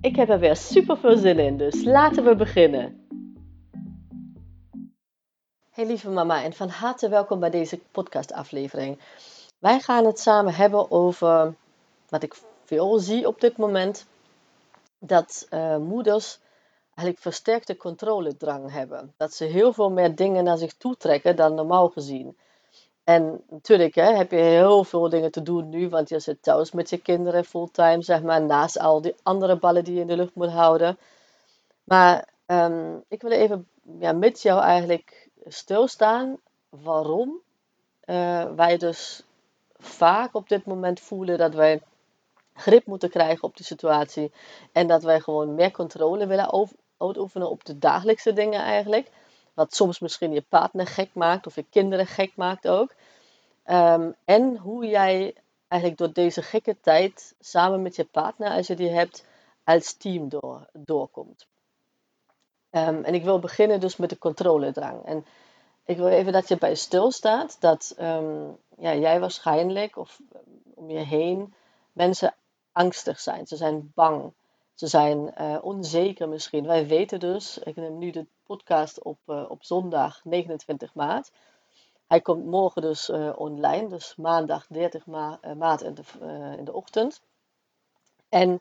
Ik heb er weer super veel zin in, dus laten we beginnen. Hey lieve mama en van harte welkom bij deze podcastaflevering. Wij gaan het samen hebben over wat ik veel zie op dit moment. Dat uh, moeders eigenlijk versterkte controledrang hebben. Dat ze heel veel meer dingen naar zich toe trekken dan normaal gezien. En natuurlijk hè, heb je heel veel dingen te doen nu, want je zit thuis met je kinderen fulltime, zeg maar, naast al die andere ballen die je in de lucht moet houden. Maar ehm, ik wil even ja, met jou eigenlijk stilstaan waarom uh, wij dus vaak op dit moment voelen dat wij grip moeten krijgen op de situatie en dat wij gewoon meer controle willen uitoefenen op de dagelijkse dingen eigenlijk. Wat soms misschien je partner gek maakt of je kinderen gek maakt ook. Ehm, en hoe jij eigenlijk door deze gekke tijd samen met je partner, als je die hebt, als team door, doorkomt. Um, en ik wil beginnen dus met de controledrang. En ik wil even dat je bij stilstaat dat um, ja, jij waarschijnlijk of om je heen mensen angstig zijn. Ze zijn bang. Ze zijn uh, onzeker misschien. Wij weten dus, ik neem nu de podcast op, uh, op zondag 29 maart. Hij komt morgen dus uh, online, dus maandag 30 ma maart in de, in de ochtend. En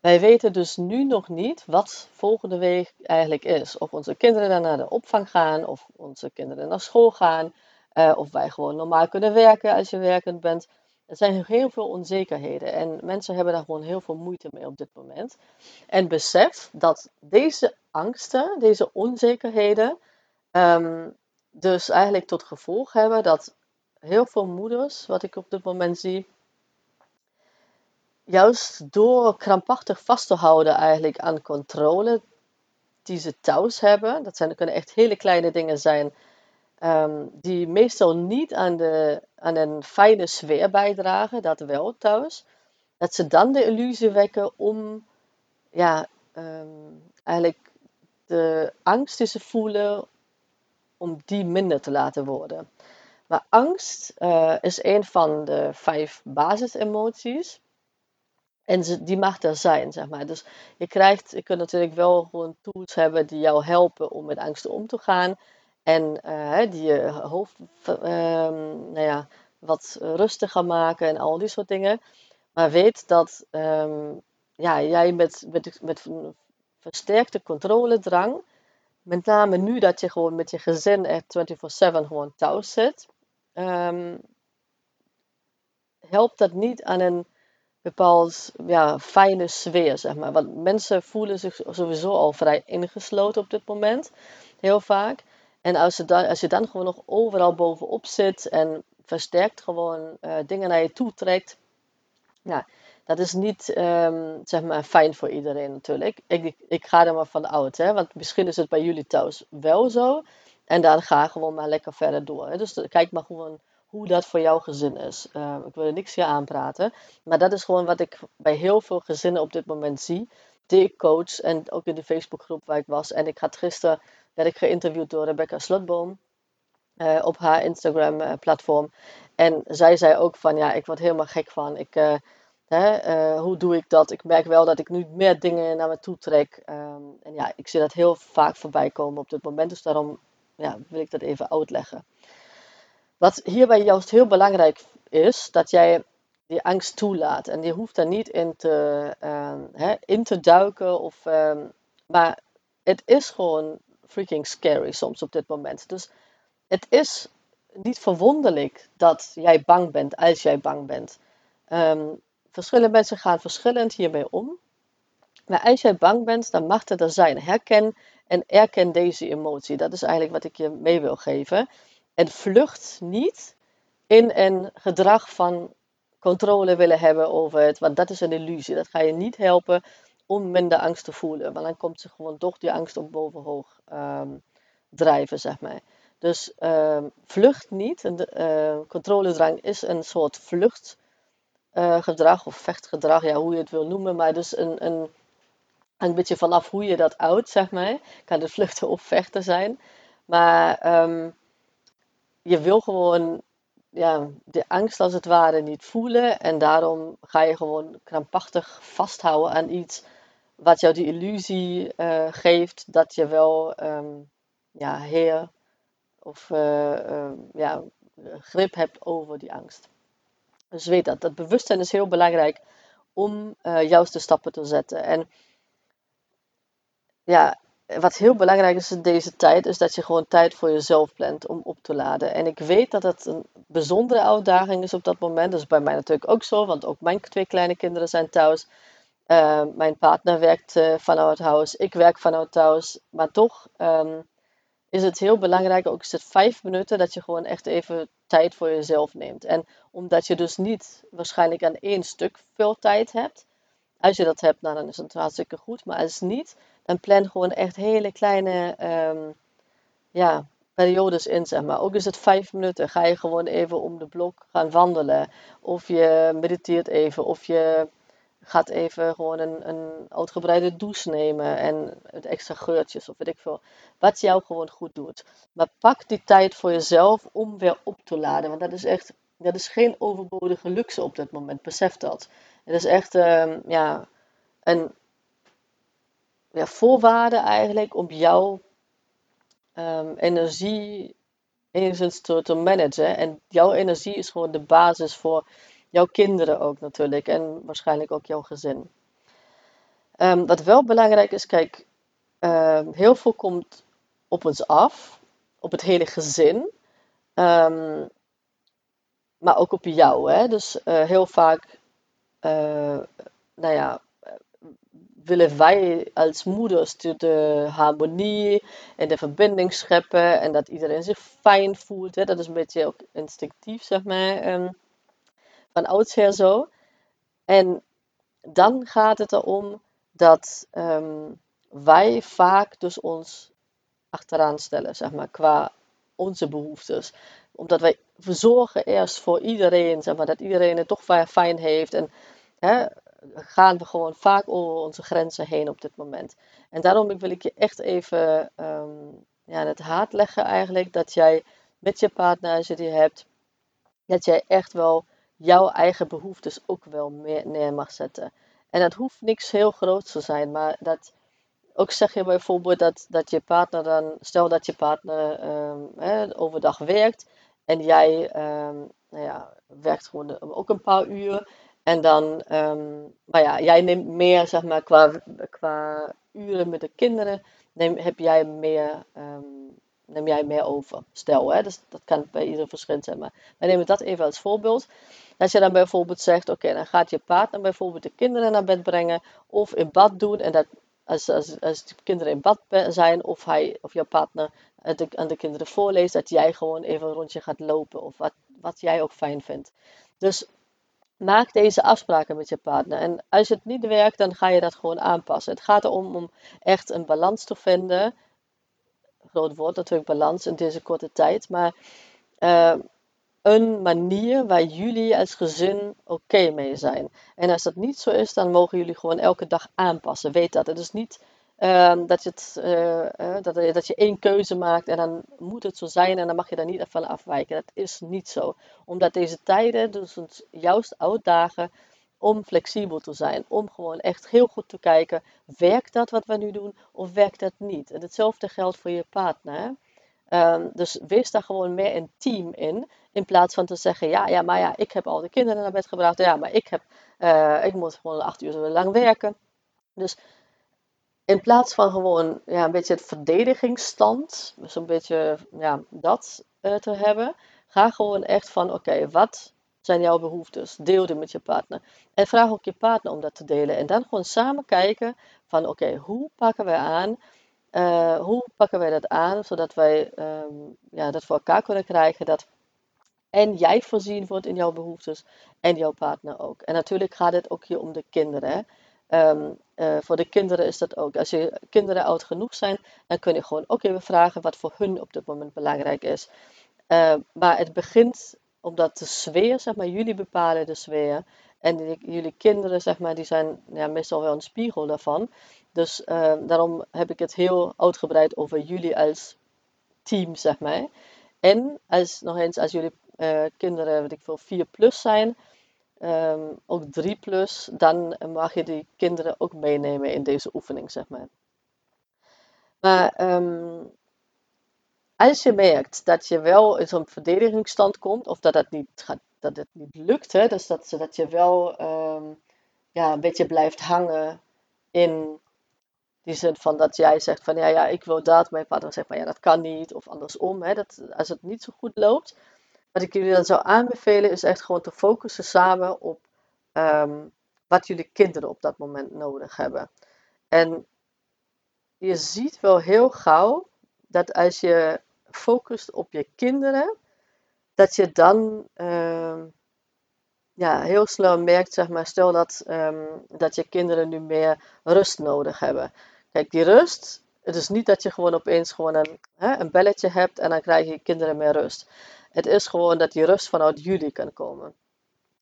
wij weten dus nu nog niet wat volgende week eigenlijk is. Of onze kinderen dan naar de opvang gaan, of onze kinderen naar school gaan, of wij gewoon normaal kunnen werken als je werkend bent. Er zijn heel veel onzekerheden en mensen hebben daar gewoon heel veel moeite mee op dit moment. En besef dat deze angsten, deze onzekerheden, um, dus eigenlijk tot gevolg hebben dat heel veel moeders, wat ik op dit moment zie, juist door krampachtig vast te houden eigenlijk aan controle die ze thuis hebben, dat zijn, kunnen echt hele kleine dingen zijn, um, die meestal niet aan, de, aan een fijne sfeer bijdragen, dat wel thuis, dat ze dan de illusie wekken om ja, um, eigenlijk de angst die ze voelen, om die minder te laten worden. Maar angst uh, is een van de vijf basisemoties. En ze, die mag er zijn, zeg maar. Dus je krijgt, je kunt natuurlijk wel gewoon tools hebben die jou helpen om met angsten om te gaan. En uh, die je hoofd uh, nou ja, wat rustiger maken en al die soort dingen. Maar weet dat um, ja, jij met, met, met versterkte controledrang, met name nu dat je gewoon met je gezin echt 24-7 gewoon thuis zit, um, helpt dat niet aan een bepaald ja, fijne sfeer, zeg maar. Want mensen voelen zich sowieso al vrij ingesloten op dit moment, heel vaak. En als je dan, gewoon nog overal bovenop zit en versterkt gewoon uh, dingen naar je toe trekt, ja, dat is niet um, zeg maar fijn voor iedereen natuurlijk. Ik, ik ga er maar van uit, hè, want misschien is het bij jullie thuis wel zo. En dan ga gewoon maar lekker verder door. Hè. Dus kijk maar gewoon hoe dat voor jouw gezin is. Uh, ik wil er niks hier aanpraten. Maar dat is gewoon wat ik bij heel veel gezinnen op dit moment zie. Die ik coach. En ook in de Facebookgroep waar ik was. En ik had gisteren werd ik geïnterviewd door Rebecca Slotboom. Uh, op haar Instagram uh, platform. En zij zei ook van ja, ik word helemaal gek van. Ik, uh, hè, hoe doe ik dat? Ik merk wel dat ik nu meer dingen naar me toe trek. Um, en ja, ik zie dat heel vaak voorbij komen op dit moment. Dus daarom ja, wil ik dat even uitleggen. Wat hierbij juist heel belangrijk is, dat jij die angst toelaat. En je hoeft daar niet in te, uh, hè, in te duiken. Of, um, maar het is gewoon freaking scary soms op dit moment. Dus het is niet verwonderlijk dat jij bang bent als jij bang bent. Um, verschillende mensen gaan verschillend hiermee om. Maar als jij bang bent, dan mag het er zijn. Herken en erken deze emotie. Dat is eigenlijk wat ik je mee wil geven. En vlucht niet in een gedrag van controle willen hebben over het, want dat is een illusie. Dat ga je niet helpen om minder angst te voelen. Want dan komt ze gewoon toch die angst op bovenhoog ehm, drijven, zeg maar. Dus ehm, vlucht niet. De, uh, controledrang is een soort vluchtgedrag uh, of vechtgedrag, ja, hoe je het wil noemen. Maar dus een, een, een beetje vanaf hoe je dat houdt, zeg maar. Kan het vluchten of vechten zijn. Maar um, je wil gewoon ja, de angst als het ware niet voelen. En daarom ga je gewoon krampachtig vasthouden aan iets wat jou die illusie uh, geeft dat je wel um, ja, heer of uh, uh, ja, grip hebt over die angst. Dus weet dat. Dat bewustzijn is heel belangrijk om juiste stappen te zetten. En ja, wat heel belangrijk is in deze tijd, is dat je gewoon tijd voor jezelf plant om op te laden. En ik weet dat het een bijzondere uitdaging is op dat moment. Dat is bij mij natuurlijk ook zo, want ook mijn twee kleine kinderen zijn thuis. Uh, mijn partner werkt uh, vanuit huis, ik werk vanuit thuis. Maar toch um, is het heel belangrijk, ook is het vijf minuten, dat je gewoon echt even tijd voor jezelf neemt. En omdat je dus niet waarschijnlijk aan één stuk veel tijd hebt. Als je dat hebt, nou, dan is het hartstikke goed. Maar als niet, dan plan gewoon echt hele kleine um, ja, periodes in, zeg maar. Ook is het vijf minuten, ga je gewoon even om de blok gaan wandelen. Of je mediteert even, of je gaat even gewoon een, een uitgebreide douche nemen en het extra geurtjes of weet ik veel. Wat jou gewoon goed doet. Maar pak die tijd voor jezelf om weer op te laden. Want dat is echt, dat is geen overbodige luxe op dit moment. Besef dat. Het is echt um, ja, een ja, voorwaarde eigenlijk om jouw um, energie enigszins te, te managen. En jouw energie is gewoon de basis voor jouw kinderen ook natuurlijk. En waarschijnlijk ook jouw gezin. Um, wat wel belangrijk is, kijk, uh, heel veel komt op ons af. Op het hele gezin. Um, maar ook op jou. Hè? Dus uh, heel vaak, uh, nou ja, willen wij als moeders de harmonie en de verbinding scheppen en dat iedereen zich fijn voelt. Dat is een beetje ook instinctief, zeg maar, van oudsher zo. En dan gaat het erom dat um, wij vaak dus ons achteraan stellen, zeg maar, qua onze behoeftes. Omdat wij verzorgen eerst voor iedereen, zeg maar, dat iedereen het toch fijn heeft. En hè, gaan we gewoon vaak over onze grenzen heen op dit moment. En daarom wil ik je echt even um, ja, het hart leggen eigenlijk dat jij met je partner, als je die hebt, dat jij echt wel jouw eigen behoeftes ook wel meer neer mag zetten. En dat hoeft niks heel groots te zijn, maar dat ook zeg je bijvoorbeeld dat, dat je partner dan, stel dat je partner hè, overdag werkt en jij um, nou ja, werkt gewoon ook een paar uur. En dan, um, maar ja, jij neemt meer, zeg maar, qua, qua uren met de kinderen, neem, heb jij meer, neem jij meer over. Stel, hè, dus dat kan bij ieder verschillend zijn. Maar wij nemen dat even als voorbeeld. Als je dan bijvoorbeeld zegt, oké, dan gaat je partner bijvoorbeeld de kinderen naar bed brengen of in bad doen. En dat als, als, als de kinderen in bad zijn of, hij, of jouw partner de, aan de kinderen voorleest, dat jij gewoon even een rondje gaat lopen of wat, wat jij ook fijn vindt. Dus maak deze afspraken met je partner. En als het niet werkt, dan ga je dat gewoon aanpassen. Het gaat erom om echt een balans te vinden. Groot woord natuurlijk, balans in deze korte tijd. Maar uh, een manier waar jullie als gezin oké mee zijn. En als dat niet zo is, dan mogen jullie gewoon elke dag aanpassen. Weet dat. Het is niet uh, dat, je het, uh, dat, dat je één keuze maakt en dan moet het zo zijn en dan mag je daar niet van afwijken. Dat is niet zo. Omdat deze tijden dus ons juist uitdagen om flexibel te zijn. Om gewoon echt heel goed te kijken, werkt dat wat we nu doen of werkt dat niet? En hetzelfde geldt voor je partner. Um, dus wees daar gewoon meer een team in. In plaats van te zeggen, ja, ja, maar ja, ik heb al de kinderen naar bed gebracht. Ja, maar ik, heb, uh, ik moet gewoon acht uur lang werken. Dus in plaats van gewoon ja, een beetje het verdedigingsstand, dus een beetje ja, dat uh, te hebben, ga gewoon echt van, oké, wat zijn jouw behoeftes? Deel die met je partner. En vraag ook je partner om dat te delen. En dan gewoon samen kijken van, oké, hoe pakken wij aan uh, hoe pakken wij dat aan, zodat wij um, ja, dat voor elkaar kunnen krijgen dat en jij voorzien wordt in jouw behoeftes en jouw partner ook. En natuurlijk gaat het ook hier om de kinderen. Ehm, eh, voor de kinderen is dat ook. Als je kinderen oud genoeg zijn, dan kun je gewoon ook even vragen wat voor hun op dit moment belangrijk is. Uh, maar het begint omdat de sfeer, zeg maar, jullie bepalen de sfeer. En jullie kinderen, zeg maar, die zijn ja, meestal wel een spiegel daarvan. Dus uh, daarom heb ik het heel uitgebreid over jullie als team, zeg maar. En als, nog eens, als jullie uh, kinderen, weet ik veel, 4 plus zijn, um, ook 3 plus, dan mag je die kinderen ook meenemen in deze oefening, zeg maar. Maar um, als je merkt dat je wel in zo'n verdedigingsstand komt, of dat het niet, gaat, dat het niet lukt, hè, dus dat, dat je wel um, ja, een beetje blijft hangen in die zin van dat jij zegt van ja, ja, ik wil dat, mijn partner zegt van ja, dat kan niet, of andersom, hè, dat, als het niet zo goed loopt. Wat ik jullie dan zou aanbevelen is echt gewoon te focussen samen op um, wat jullie kinderen op dat moment nodig hebben. En je ziet wel heel gauw dat als je focust op je kinderen, dat je dan uh, ja, heel snel merkt, zeg maar, stel dat, um, dat je kinderen nu meer rust nodig hebben. Kijk, die rust, het is niet dat je gewoon opeens gewoon een, hè, een belletje hebt en dan krijg je kinderen meer rust. Het is gewoon dat die rust vanuit jullie kan komen.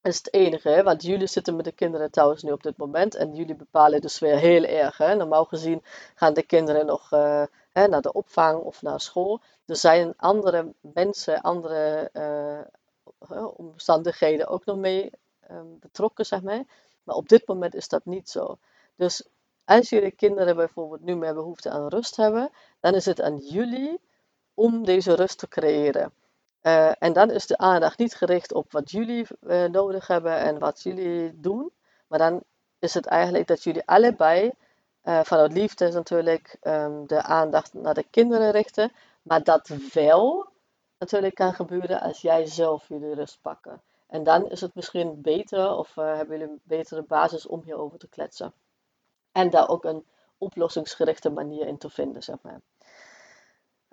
Dat is het enige, want jullie zitten met de kinderen thuis nu op dit moment en jullie bepalen dus weer heel erg. Hè? Normaal gezien gaan de kinderen nog uh, hè, naar de opvang of naar school. Er zijn andere mensen, andere uh, omstandigheden ook nog mee um, betrokken, zeg maar. Maar op dit moment is dat niet zo. Dus als jullie kinderen bijvoorbeeld nu meer behoefte aan rust hebben, dan is het aan jullie om deze rust te creëren. Uh, en dan is de aandacht niet gericht op wat jullie uh, nodig hebben en wat jullie doen. Maar dan is het eigenlijk dat jullie allebei, uh, vanuit liefde natuurlijk, um, de aandacht naar de kinderen richten. Maar dat wel natuurlijk kan gebeuren als jij zelf jullie rust pakken. En dan is het misschien beter of hebben jullie een betere basis om hierover te kletsen. En daar ook een oplossingsgerichte manier in te vinden, zeg maar.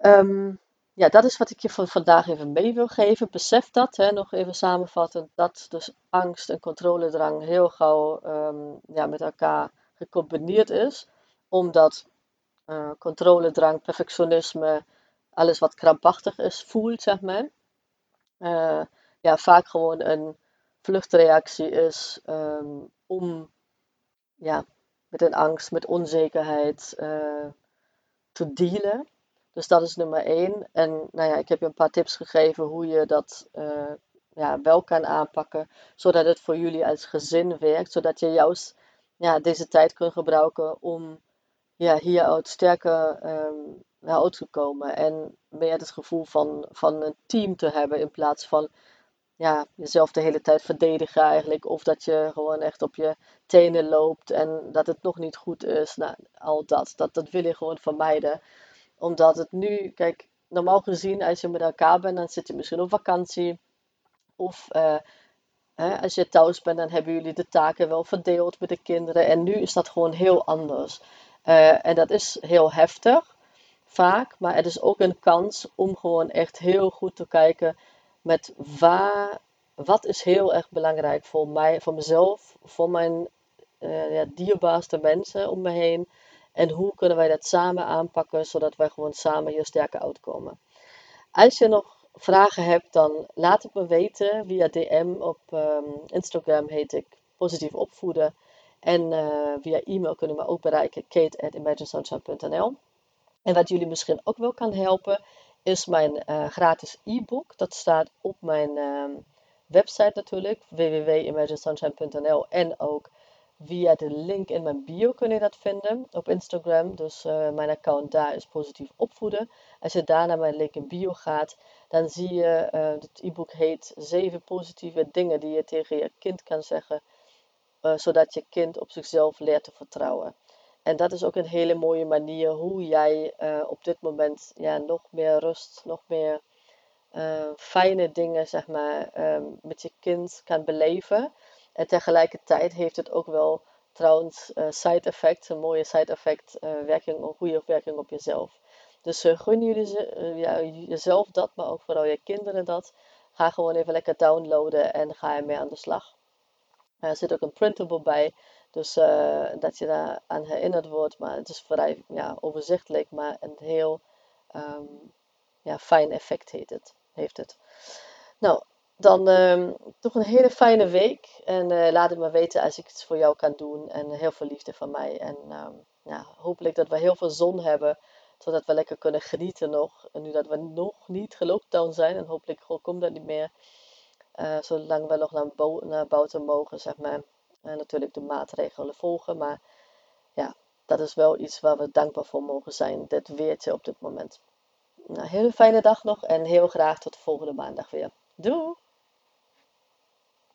Um, ja, dat is wat ik je voor vandaag even mee wil geven. Besef dat, hè, nog even samenvatten, dat dus angst en controledrang heel gauw um, ja, met elkaar gecombineerd is. Omdat uh, controledrang, perfectionisme, alles wat krampachtig is, voelt, zeg maar. Uh, ja, vaak gewoon een vluchtreactie is um, om ja, met een angst, met onzekerheid uh, te dealen. Dus dat is nummer één. En nou ja, ik heb je een paar tips gegeven hoe je dat ja, wel kan aanpakken, zodat het voor jullie als gezin werkt, zodat je juist ja, deze tijd kunt gebruiken om ja, hieruit sterker um, uit te komen en meer het gevoel van, van een team te hebben in plaats van ja, jezelf de hele tijd verdedigen eigenlijk. Of dat je gewoon echt op je tenen loopt en dat het nog niet goed is. Nou, al dat, dat, dat wil je gewoon vermijden omdat het nu, kijk, normaal gezien als je met elkaar bent, dan zit je misschien op vakantie. Of uh, als je thuis bent, dan hebben jullie de taken wel verdeeld met de kinderen. En nu is dat gewoon heel anders. Uh, en dat is heel heftig, vaak. Maar het is ook een kans om gewoon echt heel goed te kijken met wat is heel erg belangrijk voor mij, voor mezelf, voor mijn uh, ja, dierbaarste mensen om me heen. En hoe kunnen wij dat samen aanpakken, zodat wij gewoon samen hier sterker uitkomen. Als je nog vragen hebt, dan laat het me weten via DM op um, Instagram heet ik positief opvoeden. En uh, via e-mail kunnen we ook bereiken, kate.imaginesunshine.nl. En wat jullie misschien ook wel kan helpen, is mijn uh, gratis e-book. Dat staat op mijn uh, website natuurlijk, www.imaginesunshine.nl en ook Via de link in mijn bio kun je dat vinden op Instagram. Dus uh, mijn account daar is positief opvoeden. Als je daar naar mijn link in bio gaat, dan zie je, uh, het e-book heet 7 positieve dingen die je tegen je kind kan zeggen. Uh, zodat je kind op zichzelf leert te vertrouwen. En dat is ook een hele mooie manier hoe jij op dit moment ja, nog meer rust, nog meer fijne dingen zeg maar, met je kind kan beleven. En tegelijkertijd heeft het ook wel trouwens uh, side effect, een mooie side effect uh, werking, een goede werking op jezelf. Dus uh, gun jullie ja, jezelf dat, maar ook vooral je kinderen dat. Ga gewoon even lekker downloaden en ga ermee aan de slag. Er zit ook een printable bij, Dus dat je daar aan herinnerd wordt. Maar het is vrij ja, overzichtelijk, maar een heel um, ja, fijn effect heeft het. Heeft het. Nou, dan um, toch een hele fijne week. En uh, laat het me weten als ik iets voor jou kan doen. En heel veel liefde van mij. En um, ja, hopelijk dat we heel veel zon hebben. Zodat we lekker kunnen genieten nog. En nu dat we nog niet gelockdown zijn. En hopelijk komt dat niet meer. Uh, zolang we nog naar, naar buiten mogen, zeg maar. En natuurlijk de maatregelen volgen. Maar ja, dat is wel iets waar we dankbaar voor mogen zijn. Dit weertje op dit moment. Nou, hele fijne dag nog. En heel graag tot de volgende maandag weer. Doei!